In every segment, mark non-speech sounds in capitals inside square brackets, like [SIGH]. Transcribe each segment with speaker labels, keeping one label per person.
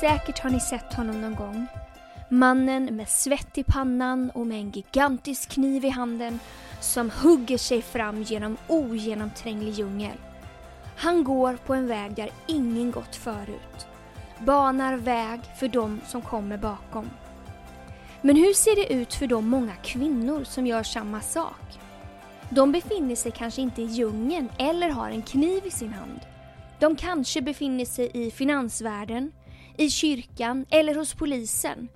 Speaker 1: Säkert har ni sett honom någon gång. Mannen med svett i pannan och med en gigantisk kniv i handen som hugger sig fram genom ogenomtränglig djungel. Han går på en väg där ingen gått förut. Banar väg för de som kommer bakom. Men hur ser det ut för de många kvinnor som gör samma sak? De befinner sig kanske inte i djungeln eller har en kniv i sin hand. De kanske befinner sig i finansvärlden, i kyrkan eller hos polisen.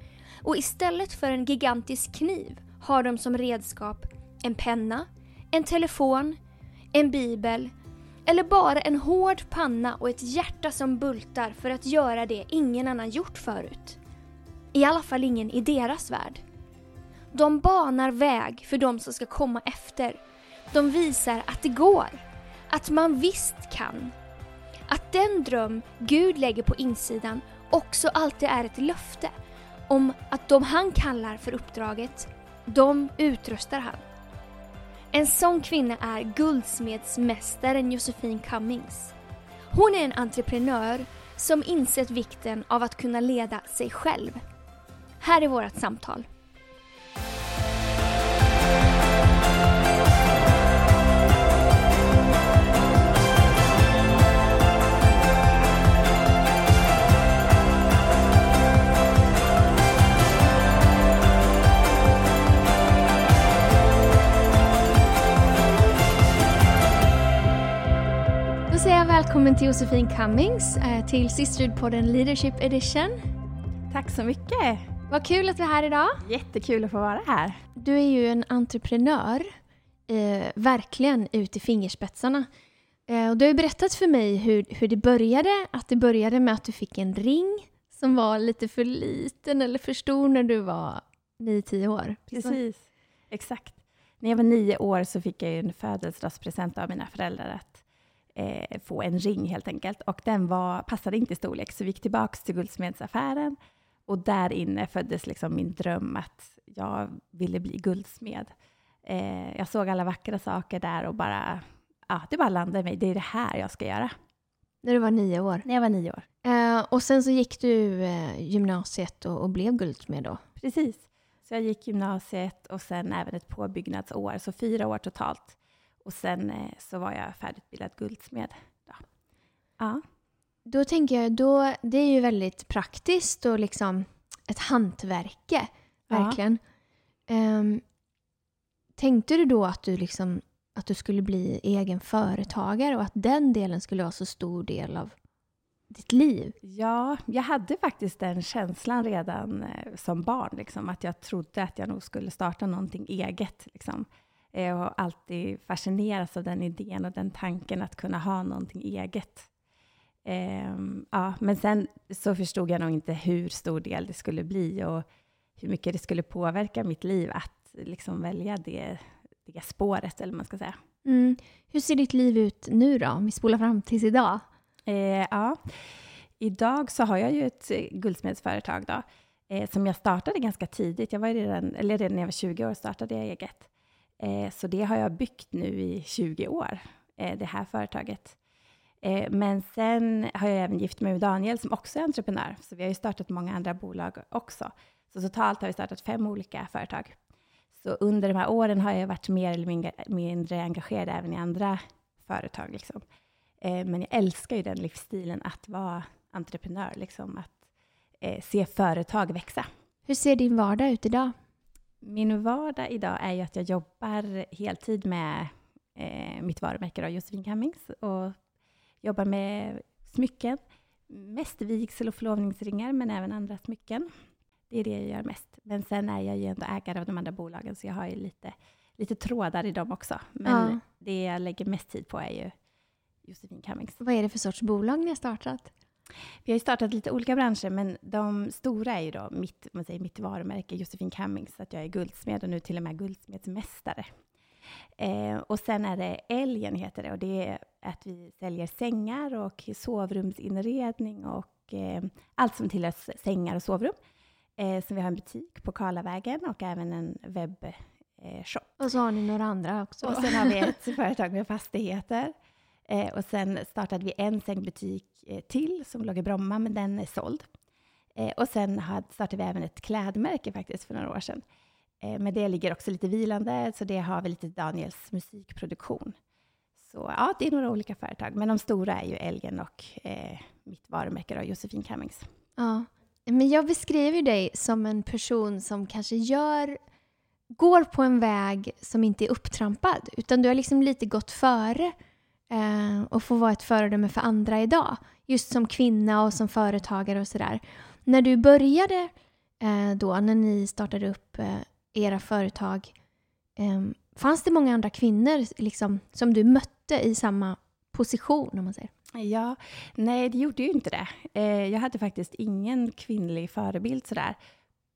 Speaker 1: Och istället för en gigantisk kniv har de som redskap en penna, en telefon, en bibel eller bara en hård panna och ett hjärta som bultar för att göra det ingen annan gjort förut. I alla fall ingen i deras värld. De banar väg för de som ska komma efter. De visar att det går. Att man visst kan. Att den dröm Gud lägger på insidan också alltid är ett löfte om att de han kallar för uppdraget, de utrustar han. En sån kvinna är guldsmedsmästaren Josefin Cummings. Hon är en entreprenör som insett vikten av att kunna leda sig själv. Här är vårt samtal. Välkommen till Josefin Cummings eh, till Sisterhood-podden Leadership Edition.
Speaker 2: Tack så mycket!
Speaker 1: Vad kul att du är här idag.
Speaker 2: Jättekul att få vara här.
Speaker 1: Du är ju en entreprenör, eh, verkligen ut i fingerspetsarna. Eh, och du har ju berättat för mig hur, hur det började, att det började med att du fick en ring som var lite för liten eller för stor när du var 9-10 år.
Speaker 2: Precis, exakt. När jag var nio år så fick jag en födelsedagspresent av mina föräldrar att eh, få en ring helt enkelt. Och den var, passade inte i storlek, så vi gick tillbaka till guldsmedsaffären och där inne föddes liksom min dröm att jag ville bli guldsmed. Eh, jag såg alla vackra saker där och bara, ja, det bara landade i mig. Det är det här jag ska göra.
Speaker 1: När du var nio år.
Speaker 2: När jag var nio år.
Speaker 1: Eh, och sen så gick du eh, gymnasiet och, och blev guldsmed då.
Speaker 2: Precis. Så jag gick gymnasiet och sen även ett påbyggnadsår, så fyra år totalt. Och sen eh, så var jag färdigutbildad guldsmed. Då. Ja.
Speaker 1: Då tänker jag, då, det är ju väldigt praktiskt och liksom ett hantverke, verkligen. Ehm, tänkte du då att du, liksom, att du skulle bli egen företagare och att den delen skulle vara så stor del av ditt liv?
Speaker 2: ja, jag hade faktiskt den känslan redan eh, som barn, liksom, att jag trodde att jag nog skulle starta någonting eget. Liksom. Eh, Jag har alltid fascinerats av den idén och den tanken att kunna ha någonting eget. Ehm, ja, men sen så förstod jag nog inte hur stor del det skulle bli och hur mycket det skulle påverka mitt liv att liksom välja det, det spåret, eller vad man ska säga.
Speaker 1: Mm. Hur ser ditt liv ut nu då, om vi spolar fram tills idag?
Speaker 2: Eh, ja. Idag så har jag ju ett eh, guldsmedsföretag då, eh, som jag startade ganska tidigt. Jag var redan, eller redan när jag var 20 år startade jag eget. Eh, så det har jag byggt nu i 20 år, eh, det här företaget. Eh, men sen har jag även gift mig med Daniel som också är entreprenör, så vi har ju startat många andra bolag också. Så totalt har vi startat fem olika företag. Så under de här åren har jag varit mer eller mindre, engagerad även i andra företag. Liksom. Men jag älskar ju den livsstilen att vara entreprenör, liksom, att se företag växa.
Speaker 1: Hur ser din vardag ut idag?
Speaker 2: Min vardag idag är ju att jag jobbar heltid med eh, mitt varumärke då, Josefin Cummings och jobbar med smycken, mest vigsel och förlovningsringar, men även andra smycken. Det är det jag gör mest. Men sen är jag ju ändå ägare av de andra bolagen, så jag har ju lite, lite trådar i dem också. Men
Speaker 1: Ja.
Speaker 2: det jag lägger mest tid på är ju Josefin Cummings.
Speaker 1: Vad är det för sorts bolag ni har startat?
Speaker 2: Vi har ju startat lite olika branscher, men de stora är ju då mitt, man säger, mitt varumärke Josefin Cummings, så att jag är guldsmed och nu till och med guldsmedsmästare. Eh, och sen är det Älgen, heter det, och det är att vi säljer sängar och sovrumsinredning och eh, allt som tillhör sängar och sovrum. Eh, så vi har en butik på Karlavägen och även en webbshop. Eh.
Speaker 1: Och så har ni några andra också.
Speaker 2: Och sen har vi [LAUGHS] ett företag med fastigheter. Eh, och sen startade vi en sängbutik eh, till som låg i Bromma, men den är såld. Eh, och sen startade vi även ett klädmärke faktiskt för några år sedan. Eh, men det ligger också lite vilande, så det har vi lite Daniels musikproduktion. Så ja, det är några olika företag, men de stora är ju Elgen och eh, mitt varumärke då, Josefin Cummings.
Speaker 1: Ja, men jag beskriver dig som en person som kanske gör går på en väg som inte är upptrampad, utan du har liksom lite gått före eh, och få vara ett föredöme för andra idag. Just som kvinna och som företagare och sådär. När du började eh, då, när ni startade upp eh, era företag, eh, fanns det många andra kvinnor liksom, som du mötte i samma position, om man säger?
Speaker 2: Ja, nej det gjorde ju inte det. Eh, jag hade faktiskt ingen kvinnlig förebild sådär.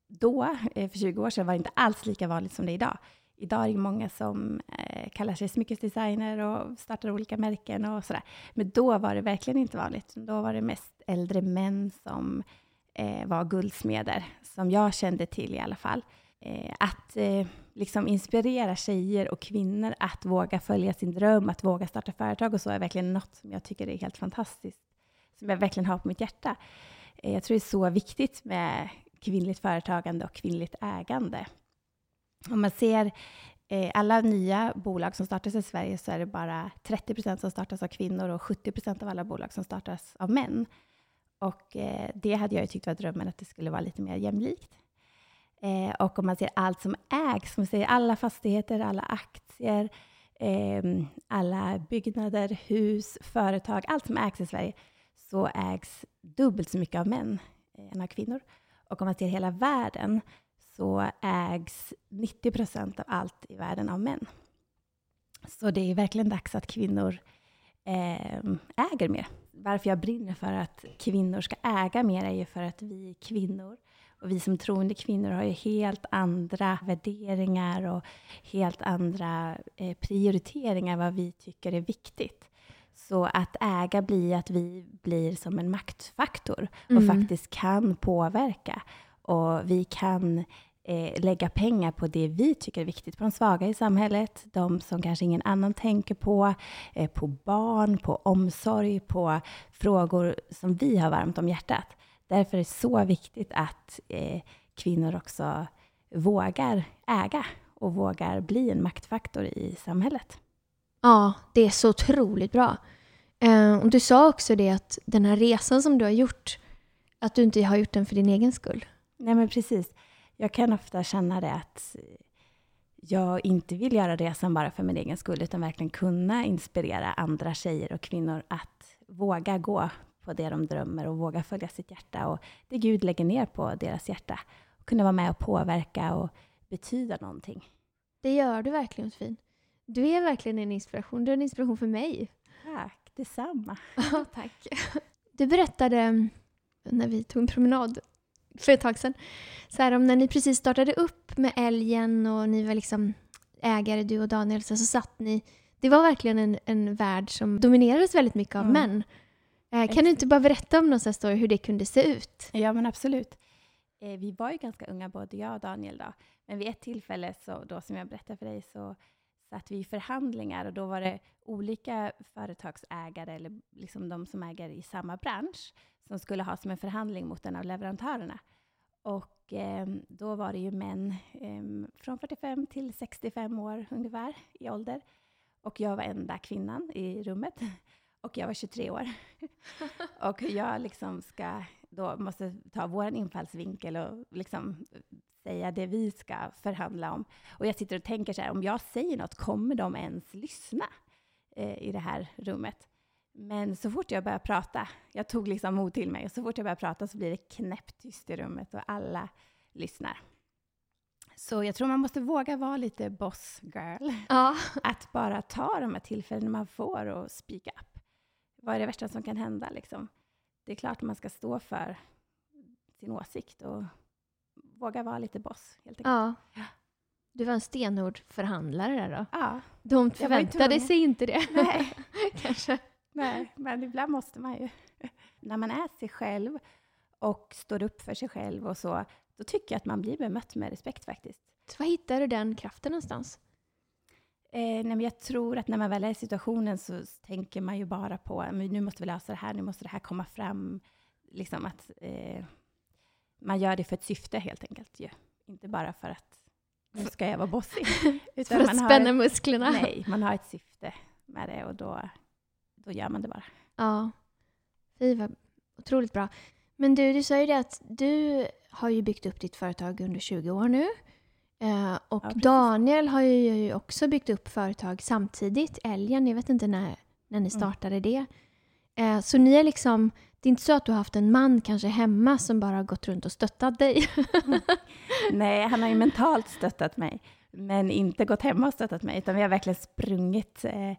Speaker 2: Då, eh, för 20 år sedan, var det inte alls lika vanligt som det är idag. Idag är det många som eh, kallar sig smyckesdesigner och startar olika märken och sådär. Men då var det verkligen inte vanligt. Då var det mest äldre män som eh, var guldsmeder, som jag kände till i alla fall. Eh, att eh, liksom inspirera tjejer och kvinnor att våga följa sin dröm, att våga starta företag och så är verkligen något som jag tycker är helt fantastiskt, som jag verkligen har på mitt hjärta. Eh, jag tror det är så viktigt med kvinnligt företagande och kvinnligt ägande. Om man ser eh, alla nya bolag som startas i Sverige så är det bara 30 procent som startas av kvinnor och 70 procent av alla bolag som startas av män. Och eh, det hade jag ju tyckt var drömmen, att det skulle vara lite mer jämlikt. Eh, och om man ser allt som ägs, man ser alla fastigheter, alla aktier, eh, alla byggnader, hus, företag, allt som ägs i Sverige, så ägs dubbelt så mycket av män eh, än av kvinnor. Och om man ser hela världen, så ägs 90 procent av allt i världen av män. Så det är verkligen dags att kvinnor eh, äger mer. Varför jag brinner för att kvinnor ska äga mer är ju för att vi kvinnor och vi som troende kvinnor har ju helt andra värderingar och helt andra eh, prioriteringar vad vi tycker är viktigt. Så att äga blir att vi blir som en maktfaktor och mm. faktiskt kan påverka. Och vi kan eh, lägga pengar på det vi tycker är viktigt, på de svaga i samhället, de som kanske ingen annan tänker på, eh, på barn, på omsorg, på frågor som vi har varmt om hjärtat. Därför är det så viktigt att eh, kvinnor också vågar äga och vågar bli en maktfaktor i samhället.
Speaker 1: Ja, det är så otroligt bra. Eh, och du sa också det att den här resan som du har gjort, att du inte har gjort den för din egen skull.
Speaker 2: Nej, men precis. Jag kan ofta känna det att jag inte vill göra resan bara för min egen skull, utan verkligen kunna inspirera andra tjejer och kvinnor att våga gå på det de drömmer och våga följa sitt hjärta och det Gud lägger ner på deras hjärta. Och kunna vara med och påverka och betyda någonting.
Speaker 1: Det gör du verkligen, Josefin. Du är verkligen en inspiration. Du är en inspiration för mig.
Speaker 2: Tack, detsamma. [LAUGHS]
Speaker 1: Ja, tack. Du berättade när vi tog en promenad för ett tag sedan, så här, om när ni precis startade upp med älgen och ni var liksom ägare, du och Daniel, så, så satt ni det var verkligen en, en värld som dominerades väldigt mycket av mm. män. Eh, kan du inte bara berätta om någon sån story, hur det kunde se ut?
Speaker 2: Ja, men absolut. Eh, vi var ju ganska unga, både jag och Daniel. Då. Men vid ett tillfälle, så, då, som jag berättade för dig, så satt vi i förhandlingar och då var det olika företagsägare, eller liksom de som äger i samma bransch, som skulle ha som en förhandling mot en av leverantörerna. Och eh, då var det ju män eh, från 45 till 65 år ungefär i ålder. Och jag var enda kvinnan i rummet. Och jag var 23 år. [LAUGHS] och jag liksom ska, då måste ta vår infallsvinkel och liksom säga det vi ska förhandla om. Och jag sitter och tänker så här, om jag säger något, kommer de ens lyssna eh, i det här rummet? Men så fort jag börjar prata, jag tog liksom mod till mig, och så fort jag börjar prata så blir det knäpptyst i rummet och alla lyssnar. Så jag tror man måste våga vara lite boss girl. Ja. [LAUGHS] Att bara ta de här tillfällena man får och speak up vad är det värsta som kan hända? Liksom? Det är klart man ska stå för sin åsikt och våga vara lite boss, helt enkelt.
Speaker 1: Ja. Du var en stenhård förhandlare där då?
Speaker 2: Ja.
Speaker 1: De förväntade sig inte det.
Speaker 2: Nej. [LAUGHS] Kanske. Nej, men ibland måste man ju. När man är sig själv och står upp för sig själv och så, då tycker jag att man blir bemött med respekt faktiskt.
Speaker 1: Så var hittar du den kraften någonstans?
Speaker 2: Eh, nej, jag tror att när man väl är i situationen så tänker man ju bara på, men nu måste vi lösa det här, nu måste det här komma fram. Liksom att, eh, man gör det för ett syfte helt enkelt ju. Inte bara för att nu ska jag vara bossig. [LAUGHS]
Speaker 1: för att spänna har, musklerna?
Speaker 2: Nej, man har ett syfte med det och då, då gör man det bara.
Speaker 1: Ja. Fy vad otroligt bra. Men du, du sa ju det att du har ju byggt upp ditt företag under 20 år nu. Eh, och ja, Daniel har ju också byggt upp företag samtidigt. Älgen, jag vet inte när, när ni mm. startade mm. det. Eh, så ni är liksom, det är inte så att du har haft en man kanske hemma som bara har gått runt och stöttat dig? [LAUGHS]
Speaker 2: Nej, han har ju mentalt stöttat mig, men inte gått hemma och stöttat mig, utan vi har verkligen sprungit eh,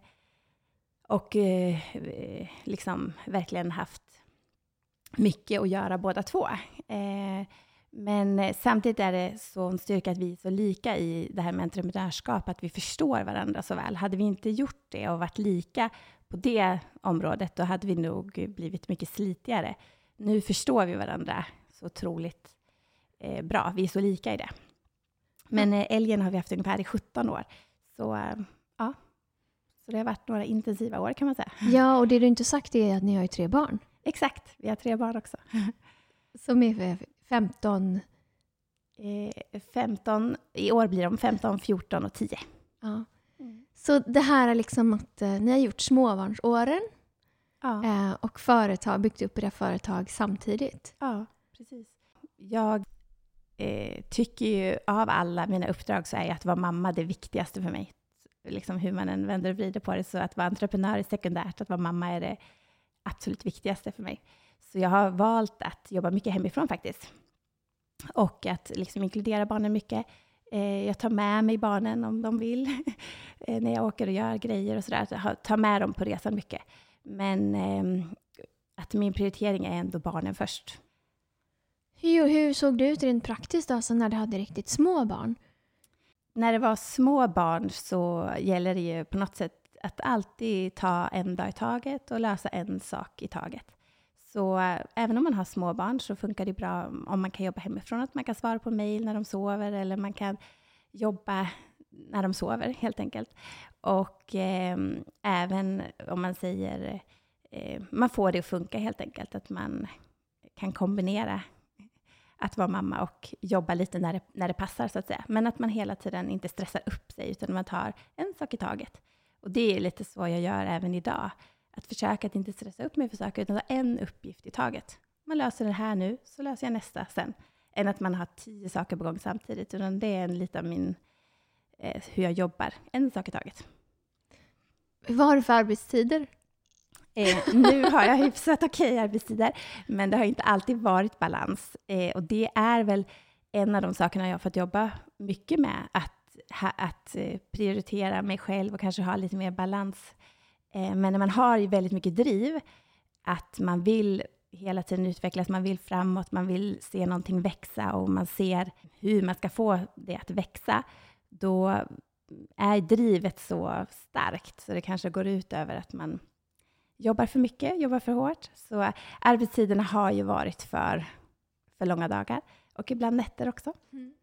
Speaker 2: och eh, liksom verkligen haft mycket att göra båda två. Eh, men samtidigt är det så en styrka att vi är så lika i det här med entreprenörskap, att vi förstår varandra så väl. Hade vi inte gjort det och varit lika på det området, då hade vi nog blivit mycket slitigare. Nu förstår vi varandra så otroligt eh, bra. Vi är så lika i det. Men eh, älgen har vi haft ungefär i 17 år. Så eh, ja, så det har varit några intensiva år kan man säga.
Speaker 1: Ja, och det du inte sagt är att ni har ju tre barn.
Speaker 2: Exakt, vi har tre barn också. [LAUGHS]
Speaker 1: Som är 15?
Speaker 2: Eh, 15, i år blir de 15, 14 och 10.
Speaker 1: Ja. Så det här är liksom att eh, ni har gjort småbarnsåren ja. eh, och företag, byggt upp era företag samtidigt?
Speaker 2: Ja, precis. Jag eh, tycker ju av alla mina uppdrag så är att vara mamma det viktigaste för mig. Liksom hur man än vänder och vrider på det, så att vara entreprenör är sekundärt, att vara mamma är det absolut viktigaste för mig. Så jag har valt att jobba mycket hemifrån faktiskt. Och att liksom inkludera barnen mycket. Eh, jag tar med mig barnen om de vill, [LAUGHS] eh, när jag åker och gör grejer och sådär. Ta med dem på resan mycket. Men eh, att min prioritering är ändå barnen först.
Speaker 1: Hur, hur såg det ut rent praktiskt då, när du hade riktigt små barn?
Speaker 2: När det var små barn så gäller det ju på något sätt att alltid ta en dag i taget och lösa en sak i taget. Så äh, även om man har små barn så funkar det bra om man kan jobba hemifrån, att man kan svara på mejl när de sover eller man kan jobba när de sover helt enkelt. Och eh, även om man säger, eh, man får det att funka helt enkelt, att man kan kombinera att vara mamma och jobba lite när det, när det passar så att säga. Men att man hela tiden inte stressar upp sig utan man tar en sak i taget. Och det är lite så jag gör även idag. Att försöka att inte stressa upp mig för saker, utan ta en uppgift i taget. Man löser det här nu, så löser jag nästa sen. Än att man har tio saker på gång samtidigt, utan det är en lite av min, eh, hur jag jobbar. En sak i taget.
Speaker 1: Vad har du för arbetstider?
Speaker 2: Eh, nu har jag hyfsat okej okay arbetstider, men det har inte alltid varit balans. Eh, och det är väl en av de sakerna jag har fått jobba mycket med, att att eh, prioritera mig själv och kanske ha lite mer balans. Eh, men när man har väldigt mycket driv, att man vill hela tiden utvecklas, man vill framåt, man vill se någonting växa och man ser hur man ska få det att växa, då är drivet så starkt så det kanske går ut över att man jobbar för mycket, jobbar för hårt. Så arbetstiderna har ju varit för, för långa dagar och ibland nätter också. Mm.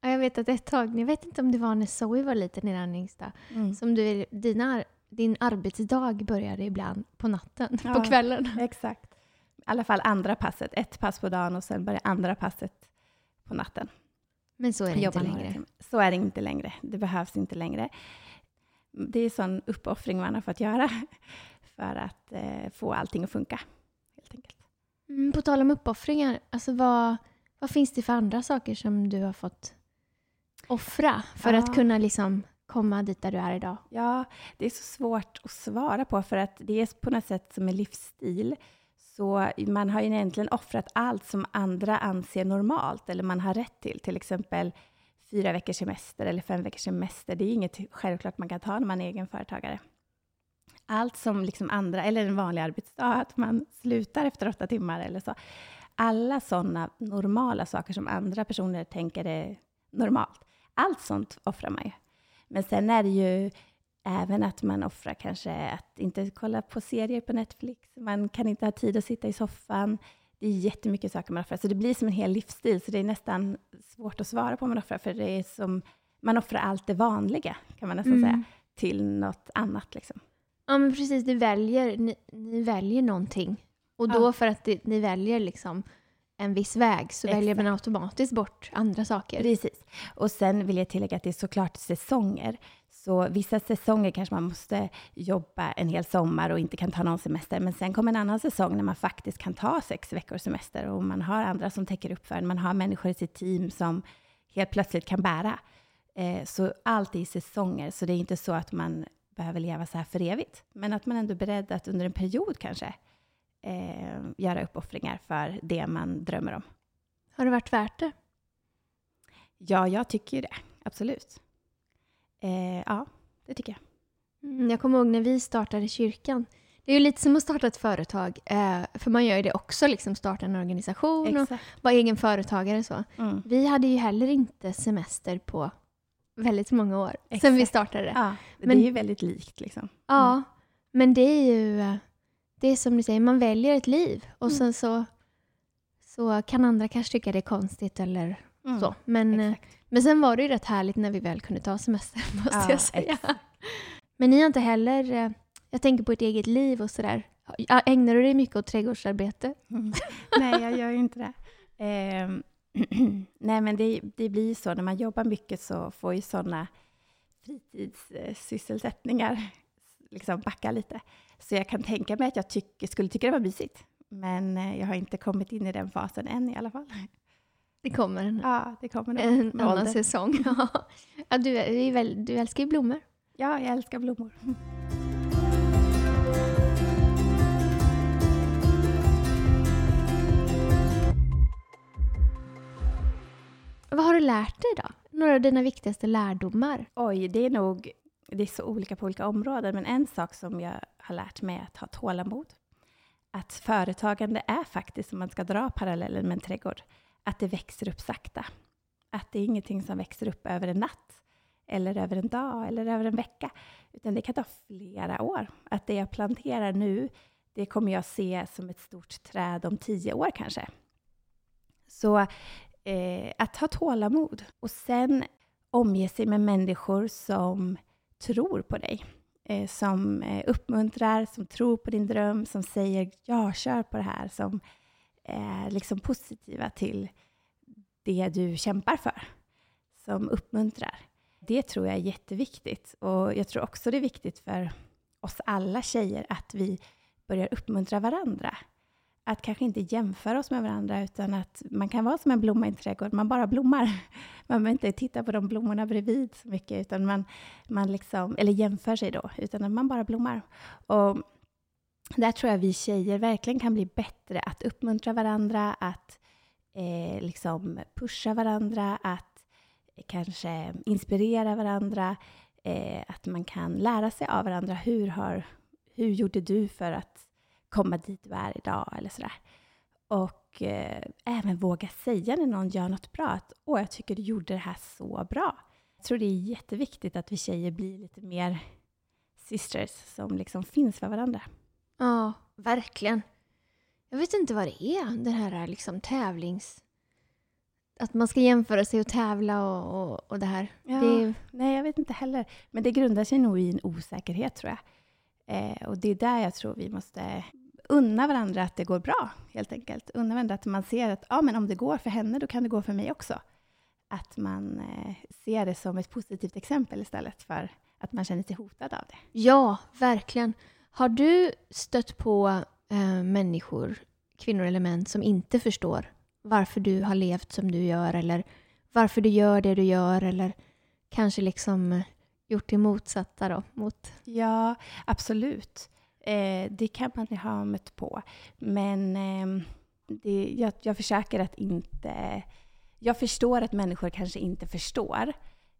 Speaker 1: Ja, jag vet att ett tag, jag vet inte om det var när Zoe var liten, din yngsta, mm. som du, dina, din arbetsdag började ibland på natten, ja, på kvällen.
Speaker 2: Exakt. I alla fall andra passet. Ett pass på dagen och sen börjar andra passet på natten.
Speaker 1: Men så är det inte längre?
Speaker 2: Så är det inte längre. Det behövs inte längre. Det är en sån uppoffring man har fått göra [LAUGHS] för att eh, få allting att funka, helt enkelt.
Speaker 1: Mm, på tal om uppoffringar, alltså vad, vad finns det för andra saker som du har fått offra för ja. att kunna liksom komma dit där du är idag?
Speaker 2: Ja, det är så svårt att svara på för att det är på något sätt som en livsstil. Så man har ju egentligen offrat allt som andra anser normalt eller man har rätt till. Till exempel fyra veckors semester eller fem veckors semester. Det är inget självklart man kan ta när man är egenföretagare. Allt som liksom andra, eller en vanlig arbetsdag, att man slutar efter åtta timmar eller så. Alla sådana normala saker som andra personer tänker är normalt, allt sånt offrar man ju. Men sen är det ju även att man offrar kanske att inte kolla på serier på Netflix. Man kan inte ha tid att sitta i soffan. Det är jättemycket saker man offrar. Så det blir som en hel livsstil. Så det är nästan svårt att svara på vad man offrar. För det är som, man offrar allt det vanliga, kan man nästan mm. säga, till något annat. Liksom.
Speaker 1: Ja, men precis. Du väljer, ni, ni väljer någonting. Och då ja. för att det, ni väljer liksom en viss väg så väljer man automatiskt bort andra saker.
Speaker 2: Precis. Och sen vill jag tillägga att det är såklart säsonger. Så vissa säsonger kanske man måste jobba en hel sommar och inte kan ta någon semester. Men sen kommer en annan säsong när man faktiskt kan ta sex veckors semester och man har andra som täcker upp för en. Man har människor i sitt team som helt plötsligt kan bära. Eh, så allt är i säsonger, så det är inte så att man behöver leva så här för evigt. Men att man ändå är beredd att under en period kanske eh, göra uppoffringar för det man drömmer om.
Speaker 1: Har det varit värt det?
Speaker 2: Ja, jag tycker det. Absolut. Eh, ja, det tycker jag.
Speaker 1: Mm, jag kommer ihåg när vi startade kyrkan. Det är ju lite som att starta ett företag, eh, för man gör ju det också, liksom starta en organisation Exakt. och vara egen företagare. Så. Mm. Vi hade ju heller inte semester på väldigt många år Exakt. sen vi startade det.
Speaker 2: Ja, det men, är ju väldigt likt. Liksom. Mm.
Speaker 1: Ja, men det är ju det är som du säger, man väljer ett liv och mm. sen så, så kan andra kanske tycka det är konstigt eller mm. så. Men, eh, men sen var det ju rätt härligt när vi väl kunde ta semester, [LAUGHS] måste ja, jag säga. Exakt. Men ni har inte heller, eh, jag tänker på ert eget liv och sådär. Ägnar du dig mycket åt trädgårdsarbete?
Speaker 2: Mm. Nej, jag gör ju inte det. Eh, [CLEARS THROAT] nej, men det, det blir ju så när man jobbar mycket så får ju sådana fritidssysselsättningar liksom backa lite. Så jag kan tänka mig att jag tyck, skulle tycka det var mysigt. Men eh, jag har inte kommit in i den fasen än i alla fall.
Speaker 1: Det kommer en,
Speaker 2: ja, det kommer
Speaker 1: en annan ålder. säsong. [LAUGHS] ja, du, väl, du älskar ju blommor.
Speaker 2: Ja, jag älskar blommor.
Speaker 1: Vad har du lärt dig då? Några av dina viktigaste lärdomar?
Speaker 2: Oj, det är nog det är så olika på olika områden, men en sak som jag har lärt mig är att ha tålamod. Att företagande är faktiskt, om man ska dra parallellen med en trädgård, att det växer upp sakta. Att det är ingenting som växer upp över en natt, eller över en dag, eller över en vecka, utan det kan ta flera år. Att det jag planterar nu, det kommer jag se som ett stort träd om tio år kanske. Så eh, att ha tålamod och sen omge sig med människor som tror på dig. Eh, som eh, uppmuntrar, som tror på din dröm, som säger ja, kör på det här, som är liksom positiva till det du kämpar för, som uppmuntrar. Det tror jag är jätteviktigt. Och jag tror också det är viktigt för oss alla tjejer att vi börjar uppmuntra varandra att kanske inte jämföra oss med varandra, utan att man kan vara som en blomma i en trädgård, man bara blommar. [LAUGHS] Man behöver inte titta på de blommorna bredvid så mycket, utan man, man liksom, eller jämför sig då, utan att man bara blommar. Och där tror jag vi tjejer verkligen kan bli bättre att uppmuntra varandra, att eh, liksom pusha varandra, att kanske inspirera varandra, eh, att man kan lära sig av varandra. Hur, har, hur gjorde du för att komma dit du är idag eller sådär. Och eh, även våga säga när någon gör något bra att åh, jag tycker du gjorde det här så bra. Jag tror det är jätteviktigt att vi tjejer blir lite mer sisters som liksom finns för varandra.
Speaker 1: Ja, verkligen. Jag vet inte vad det är, den här liksom tävlings... Att man ska jämföra sig och tävla och, och, och det här.
Speaker 2: Ja,
Speaker 1: det
Speaker 2: är... Nej, jag vet inte heller. Men det grundar sig nog i en osäkerhet, tror jag. Eh, och det är där jag tror vi måste unna varandra att det går bra, helt enkelt. Unna varandra att man ser att ja, men om det går för henne, då kan det gå för mig också. Att man eh, ser det som ett positivt exempel istället för att man känner sig hotad av det.
Speaker 1: Ja, verkligen. Har du stött på eh, människor, kvinnor eller män, som inte förstår varför du har levt som du gör eller varför du gör det du gör eller kanske liksom eh, gjort det motsatta då? Mot...
Speaker 2: Ja, absolut. Eh, det kan man ha mött på. Men eh, det, jag, jag försöker att inte... Jag förstår att människor kanske inte förstår.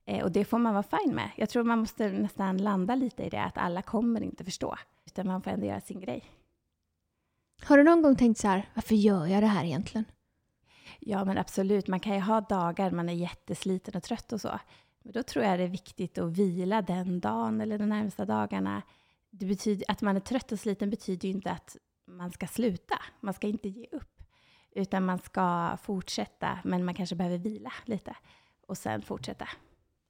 Speaker 2: Eh, och det får man vara fine med. Jag tror man måste nästan landa lite i det, att alla kommer inte förstå. Utan man får ändå göra sin grej.
Speaker 1: Har du någon gång tänkt så här, varför gör jag det här egentligen?
Speaker 2: Ja, men absolut. Man kan ju ha dagar man är jättesliten och trött och så. Men då tror jag det är viktigt att vila den dagen eller de närmsta dagarna det betyder, att man är trött och sliten betyder ju inte att man ska sluta. Man ska inte ge upp. Utan man ska fortsätta, men man kanske behöver vila lite. Och sen fortsätta.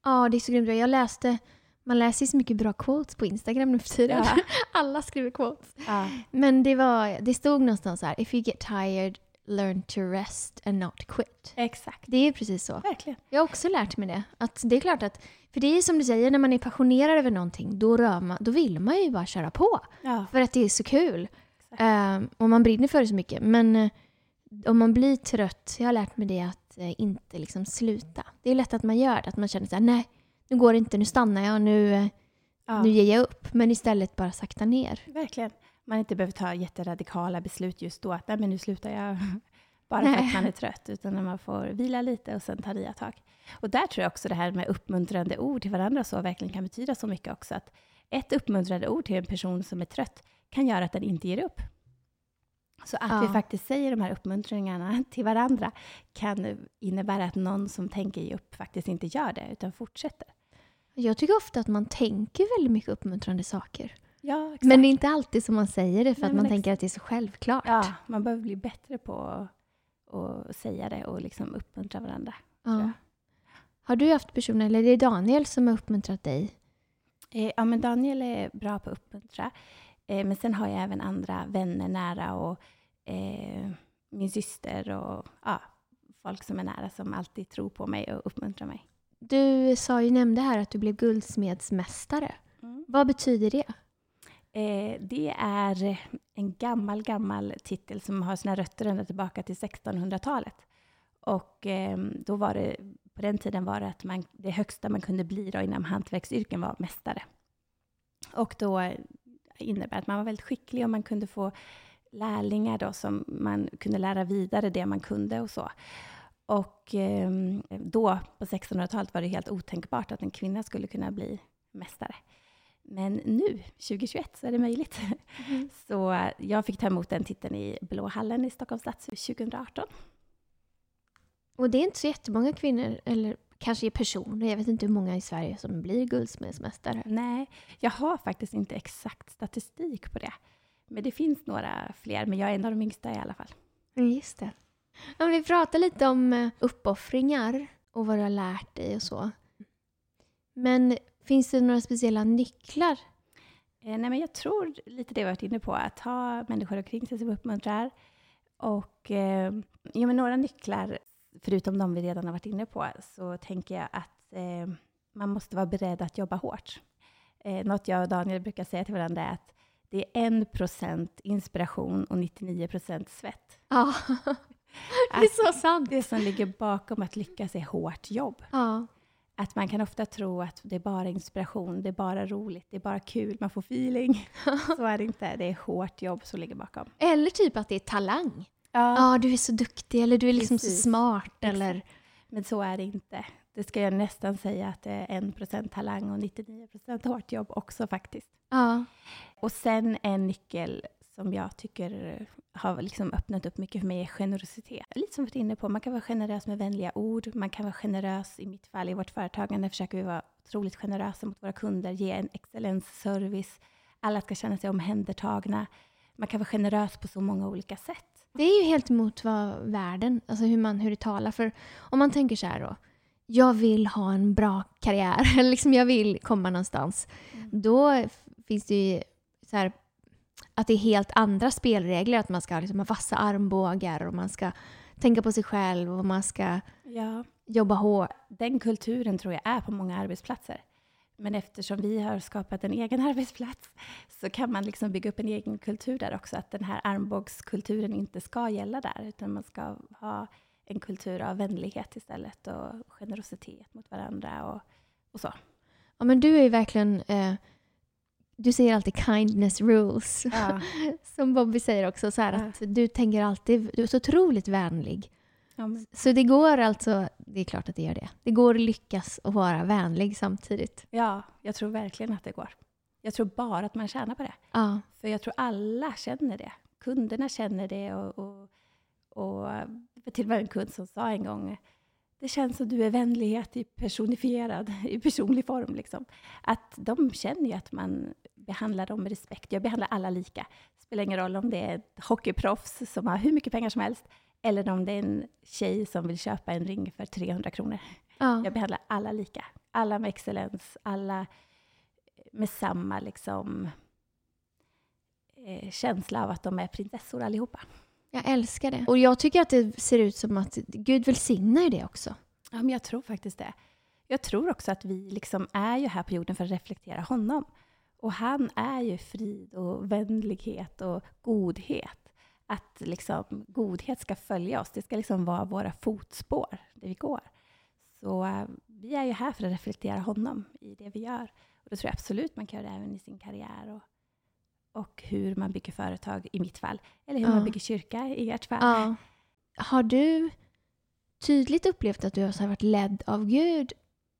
Speaker 1: Ja, det är så grymt Jag läste, man läser ju så mycket bra quotes på Instagram nu för tiden. Ja. [LAUGHS] Alla skriver quotes. Ja. Men det, var, det stod någonstans här, if you get tired learn to rest and not quit.
Speaker 2: Exakt.
Speaker 1: Det är ju precis så.
Speaker 2: Verkligen.
Speaker 1: Jag har också lärt mig det. Att det är klart att, för det är som du säger, när man är passionerad över någonting, då, rör man, då vill man ju bara köra på.
Speaker 2: Ja.
Speaker 1: För att det är så kul. Um, och man brinner för det så mycket. Men eh, om man blir trött, jag har lärt mig det att eh, inte liksom sluta. Det är lätt att man gör det, att man känner så här, nej, nu går det inte, nu stannar jag, nu, eh,
Speaker 2: Ja.
Speaker 1: nu ger jag upp. Men istället bara sakta ner.
Speaker 2: Verkligen. Man inte behöver ta jätteradikala beslut just då, att nej, men nu slutar jag [LAUGHS] bara för att man är trött, utan när man får vila lite och sen ta nya tag. Och där tror jag också det här med uppmuntrande ord till varandra och så verkligen kan betyda så mycket också. Att ett uppmuntrande ord till en person som är trött kan göra att den inte ger upp. Så att
Speaker 1: Ja.
Speaker 2: vi faktiskt säger de här uppmuntringarna [LAUGHS] till varandra kan innebära att någon som tänker ge upp faktiskt inte gör det, utan fortsätter.
Speaker 1: Jag tycker ofta att man tänker väldigt mycket uppmuntrande saker.
Speaker 2: Ja, exakt.
Speaker 1: Men det är inte alltid som man säger det för
Speaker 2: Nej,
Speaker 1: att man tänker att det är så självklart.
Speaker 2: Ja, man behöver bli bättre på att, säga det och liksom uppmuntra varandra.
Speaker 1: Ja. Har du haft personer, eller är det Daniel som har uppmuntrat dig?
Speaker 2: Eh, ja, men Daniel är bra på att uppmuntra. Eh, men sen har jag även andra vänner nära och eh, min syster och ja, folk som är nära som alltid tror på mig och uppmuntrar mig.
Speaker 1: Du sa ju, nämnde här att du blev guldsmedsmästare. Vad betyder det?
Speaker 2: Eh, det är eh, en gammal, gammal titel som har sina rötter ända tillbaka till 1600-talet. Och eh, då var det, på den tiden var det att man, det högsta man kunde bli då inom hantverksyrken var mästare. Och då eh, innebär att man var väldigt skicklig och man kunde få lärlingar då som man kunde lära vidare det man kunde och så. Och eh, då på 1600-talet var det helt otänkbart att en kvinna skulle kunna bli mästare. Men nu, 2021, så är det möjligt. [LAUGHS] Så eh, jag fick ta emot den titeln i Blå hallen i Stockholms stadshus 2018.
Speaker 1: Och det är inte så jättemånga kvinnor, eller kanske personer, jag vet inte hur många i Sverige som blir guldsmedsmästare.
Speaker 2: Nej, jag har faktiskt inte exakt statistik på det. Men det finns några fler, men jag är en av de yngsta i alla fall.
Speaker 1: Just det. Men vi pratar lite om eh, uppoffringar och vad du har lärt dig och så. Men finns det några speciella nycklar?
Speaker 2: Eh, nej, men jag tror lite det vi varit inne på, att ha människor omkring sig som uppmuntrar. Och eh, jo, men några nycklar, förutom de vi redan har varit inne på, så tänker jag att eh, man måste vara beredd att jobba hårt. Eh, något jag och Daniel brukar säga till varandra är att det är en procent inspiration och 99 procent svett.
Speaker 1: Ja, [LAUGHS] det är så sant.
Speaker 2: Det som ligger bakom att lyckas är hårt jobb.
Speaker 1: Ja,
Speaker 2: Att man kan ofta tro att det är bara inspiration, det är bara roligt, det är bara kul, man får feeling. [LAUGHS] Så är det inte, det är hårt jobb som ligger bakom.
Speaker 1: eller typ att det är talang.
Speaker 2: Ja,
Speaker 1: Ja, du är så duktig eller du är liksom
Speaker 2: Precis.
Speaker 1: så smart eller...
Speaker 2: men så är det inte. Det ska jag nästan säga att det är en procent talang och 99 procent hårt jobb också faktiskt.
Speaker 1: Ja,
Speaker 2: Och sen en nyckel som jag tycker har liksom öppnat upp mycket för mig är generositet. Lite som vi var inne på, man kan vara generös med vänliga ord, man kan vara generös, i mitt fall i vårt företagande försöker vi vara otroligt generösa mot våra kunder, ge en excellensservice, alla ska känna sig omhändertagna. Man kan vara generös på så många olika sätt.
Speaker 1: det är ju helt emot vad världen, alltså hur, man, hur det talar. För om man tänker så här då, jag vill ha en bra karriär, [LAUGHS] eller liksom jag vill komma någonstans. Då f- finns det ju så här att det är helt andra spelregler, att man ska liksom ha vassa armbågar och man ska tänka på sig själv och man ska
Speaker 2: Ja.
Speaker 1: jobba hårt.
Speaker 2: Den kulturen tror jag är på många arbetsplatser. Men eftersom vi har skapat en egen [LAUGHS] arbetsplats så kan man liksom bygga upp en egen kultur där också. Att den här armbågskulturen inte ska gälla där, utan man ska ha en kultur av vänlighet istället och generositet mot varandra och, och så.
Speaker 1: Ja, men du är ju verkligen, eh, du säger alltid kindness rules.
Speaker 2: Ja, [LAUGHS]
Speaker 1: Som Bobby säger också, så här
Speaker 2: Ja.
Speaker 1: att du tänker alltid, du är så otroligt vänlig.
Speaker 2: ja,
Speaker 1: Så det går alltså, det är klart att det gör det. Det går att lyckas och vara vänlig samtidigt.
Speaker 2: ja, jag tror verkligen att det går. Jag tror bara att man tjänar på det. För jag tror alla känner det. Kunderna känner det och, och, och till och med en kund som sa en gång det känns som du är vänlighet i personifierad, i personlig form. Liksom. Att de känner ju att man behandlar dem med respekt. Jag behandlar alla lika. Det spelar ingen roll om det är ett hockeyproffs som har hur mycket pengar som helst eller om det är en tjej som vill köpa en ring för 300 kronor.
Speaker 1: ja.
Speaker 2: Jag behandlar alla lika. Alla med excellens, alla med samma liksom, eh, känsla av att de är prinsessor allihopa.
Speaker 1: Jag älskar det. Och jag tycker att det ser ut som att Gud välsignar ju det också.
Speaker 2: Ja, men jag tror faktiskt det. Jag tror också att vi liksom är ju här på jorden för att reflektera honom. Och han är ju frid och vänlighet och godhet. Att liksom godhet ska följa oss. Det ska liksom vara våra fotspår där vi går. Så uh, vi är ju här för att reflektera honom i det vi gör. Och det tror jag absolut man kan göra även i sin karriär. Och, och hur man bygger företag i mitt fall. Eller hur ja. man bygger kyrka i ert fall. Ja.
Speaker 1: Har du tydligt upplevt att du har varit ledd av Gud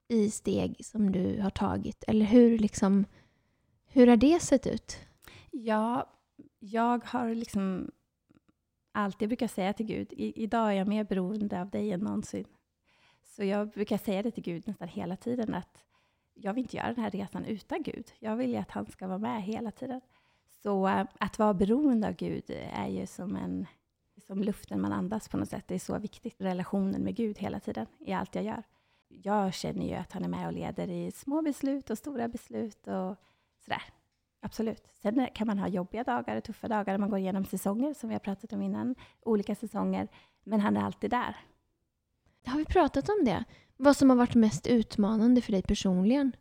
Speaker 1: i steg som du har tagit? Eller hur, liksom, hur har det sett ut?
Speaker 2: Ja, jag har liksom alltid, jag brukar säga till Gud, i, idag är jag mer beroende av dig än någonsin. Så jag brukar säga det till Gud nästan hela tiden, att jag vill inte göra den här resan utan Gud. Jag vill ju att han ska vara med hela tiden. Så eh, att vara beroende av Gud är ju som, en, som luften man andas på något sätt. Det är så viktigt, relationen med Gud hela tiden, i allt jag gör. Jag känner ju att han är med och leder i små beslut och stora beslut och sådär. Absolut. Sen kan man ha jobbiga dagar och tuffa dagar när man går igenom säsonger, som vi har pratat om innan. Olika säsonger. Men han är alltid där.
Speaker 1: Har vi pratat om det? Vad som har varit mest utmanande för dig personligen?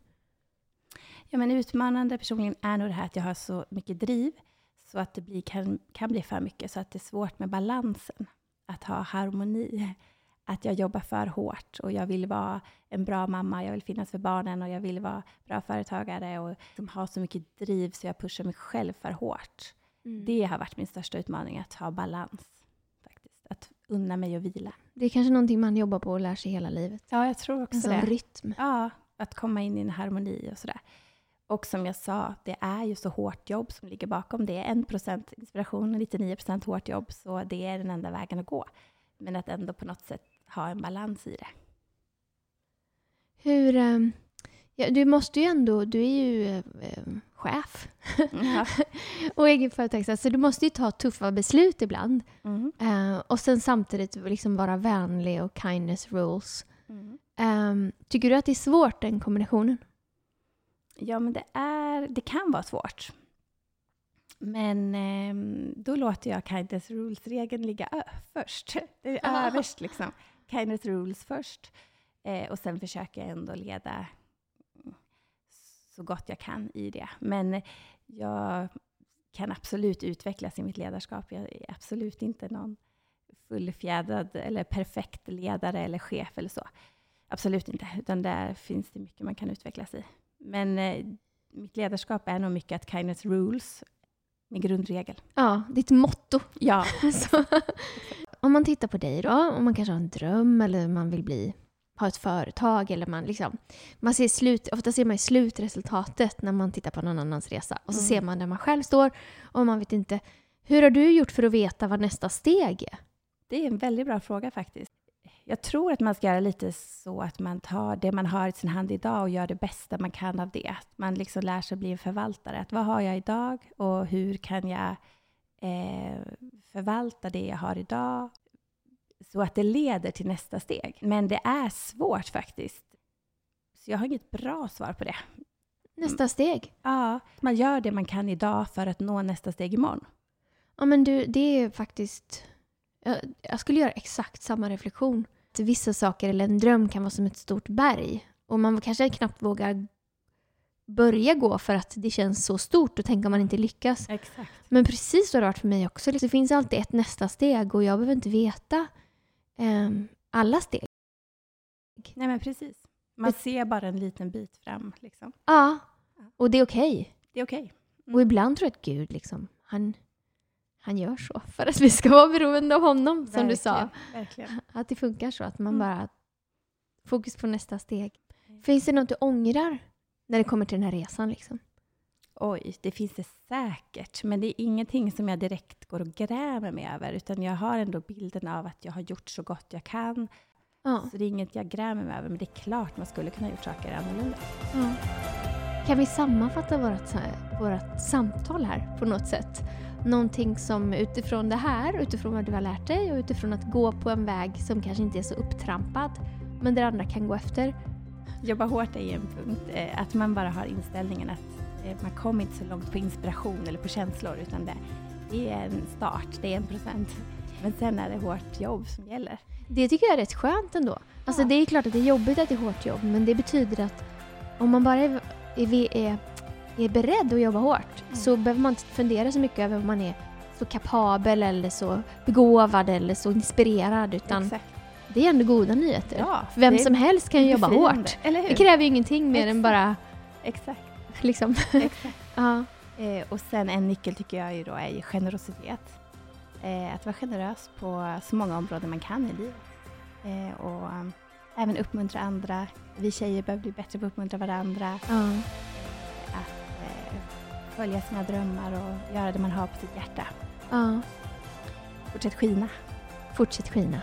Speaker 2: Ja, men utmanande personligen är nog det här att jag har så mycket driv, så att det blir, kan, kan bli för mycket, så att det är svårt med balansen. Att ha harmoni. Att jag jobbar för hårt och jag vill vara en bra mamma, jag vill finnas för barnen och jag vill vara bra företagare och som har så mycket driv så jag pushar mig själv för hårt. Mm. Det har varit min största utmaning, att ha balans. faktiskt. Att unna mig och vila.
Speaker 1: Det är kanske någonting man jobbar på och lär sig hela livet.
Speaker 2: Ja, jag tror också
Speaker 1: en
Speaker 2: det.
Speaker 1: rytm.
Speaker 2: Ja, att komma in i en harmoni och sådär. Och som jag sa, det är ju så hårt jobb som ligger bakom. Det är 1% inspiration och 99% hårt jobb, så det är den enda vägen att gå. Men att ändå på något sätt ha en balans i det.
Speaker 1: Hur... Um, ja, du måste ju ändå... Du är ju um, chef ja. [LAUGHS] och egenföretagare, så du måste ju ta tuffa beslut ibland. Mm. Uh, och sen samtidigt liksom vara vänlig och kindness rules. Mm. Um, tycker du att det är svårt, den kombinationen?
Speaker 2: Ja, men det, är, det kan vara svårt. Men eh, då låter jag kindness rules-regeln ligga först. Det är överst liksom. Kindness rules först. Eh, och sen försöker jag ändå leda så gott jag kan i det. Men jag kan absolut utvecklas i mitt ledarskap. Jag är absolut inte någon fullfjädrad eller perfekt ledare eller chef eller så. Absolut inte, utan där finns det mycket man kan utvecklas i. Men eh, mitt ledarskap är nog mycket att kindness rules, min grundregel.
Speaker 1: Ja, ditt motto.
Speaker 2: Ja. [LAUGHS]
Speaker 1: Om man tittar på dig då, om man kanske har en dröm eller man vill bli ha ett företag eller man liksom... Man ser slut, ofta ser man slutresultatet när man tittar på någon annans resa. Och så mm. ser man där man själv står och man vet inte. Hur har du gjort för att veta vad nästa steg är?
Speaker 2: Det är en väldigt bra fråga faktiskt. Jag tror att man ska göra lite så att man tar det man har i sin hand idag och gör det bästa man kan av det. Att man liksom lär sig bli en förvaltare. Att vad har jag idag och hur kan jag eh, förvalta det jag har idag så att det leder till nästa steg. Men det är svårt faktiskt. Så jag har inget bra svar på det.
Speaker 1: Nästa steg?
Speaker 2: Ja, man gör det man kan idag för att nå nästa steg imorgon.
Speaker 1: Ja, men du, det är faktiskt... Jag, jag skulle göra exakt samma reflektion. Att vissa saker eller en dröm kan vara som ett stort berg. Och man kanske knappt vågar börja gå för att det känns så stort och tänka om man inte lyckas.
Speaker 2: Exakt.
Speaker 1: Men precis så har det varit för mig också. Det finns alltid ett nästa steg och jag behöver inte veta eh, alla steg.
Speaker 2: Nej men precis. Man ser bara en liten bit fram. Liksom.
Speaker 1: Ja, och det är okej. Okay.
Speaker 2: Det är okej. Okay.
Speaker 1: Mm. Och ibland tror jag att Gud liksom, han, han gör så för att vi ska vara beroende av honom, verkligen, som du sa.
Speaker 2: Verkligen.
Speaker 1: Att det funkar så, att man mm. bara fokus på nästa steg. Mm. Finns det något du ångrar när det kommer till den här resan? Liksom?
Speaker 2: Oj, det finns det säkert, men det är ingenting som jag direkt går och grämer mig över, utan jag har ändå bilden av att jag har gjort så gott jag kan. Ja. Så det är inget jag grämer mig över, men det är klart man skulle kunna gjort saker annorlunda.
Speaker 1: Ja. Kan vi sammanfatta vårt, vårt samtal här på något sätt? Någonting som utifrån det här, utifrån vad du har lärt dig och utifrån att gå på en väg som kanske inte är så upptrampad, men där andra kan gå efter.
Speaker 2: Jobba hårt är en punkt, eh, att man bara har inställningen att Eh, man kommer inte så långt på inspiration eller på känslor, utan det, det är en start, det är en procent. Men sen är det hårt jobb som gäller.
Speaker 1: Det tycker jag är rätt skönt ändå. Alltså
Speaker 2: Ja.
Speaker 1: det är klart att det är jobbigt att det är hårt jobb men det betyder att om man bara är, är, är, är beredd att jobba hårt
Speaker 2: Mm.
Speaker 1: så behöver man inte fundera så mycket över om man är så kapabel eller så begåvad eller så inspirerad utan
Speaker 2: Exakt.
Speaker 1: det är ändå goda nyheter.
Speaker 2: Ja,
Speaker 1: Vem som helst kan jobba
Speaker 2: befriande,
Speaker 1: hårt. Det kräver ju ingenting mer än
Speaker 2: Exakt.
Speaker 1: bara
Speaker 2: Exakt. [LAUGHS]
Speaker 1: liksom...
Speaker 2: Exakt. [LAUGHS]
Speaker 1: ja.
Speaker 2: Eh, och sen en nyckel tycker jag ju då är ju generositet. Eh, att vara generös på så många områden man kan i livet. Eh, och även uppmuntra andra. Vi tjejer behöver bli bättre på att uppmuntra varandra.
Speaker 1: ja.
Speaker 2: Följa sina drömmar och göra det man har på sitt hjärta.
Speaker 1: ja.
Speaker 2: Fortsätt skina.
Speaker 1: Fortsätt skina.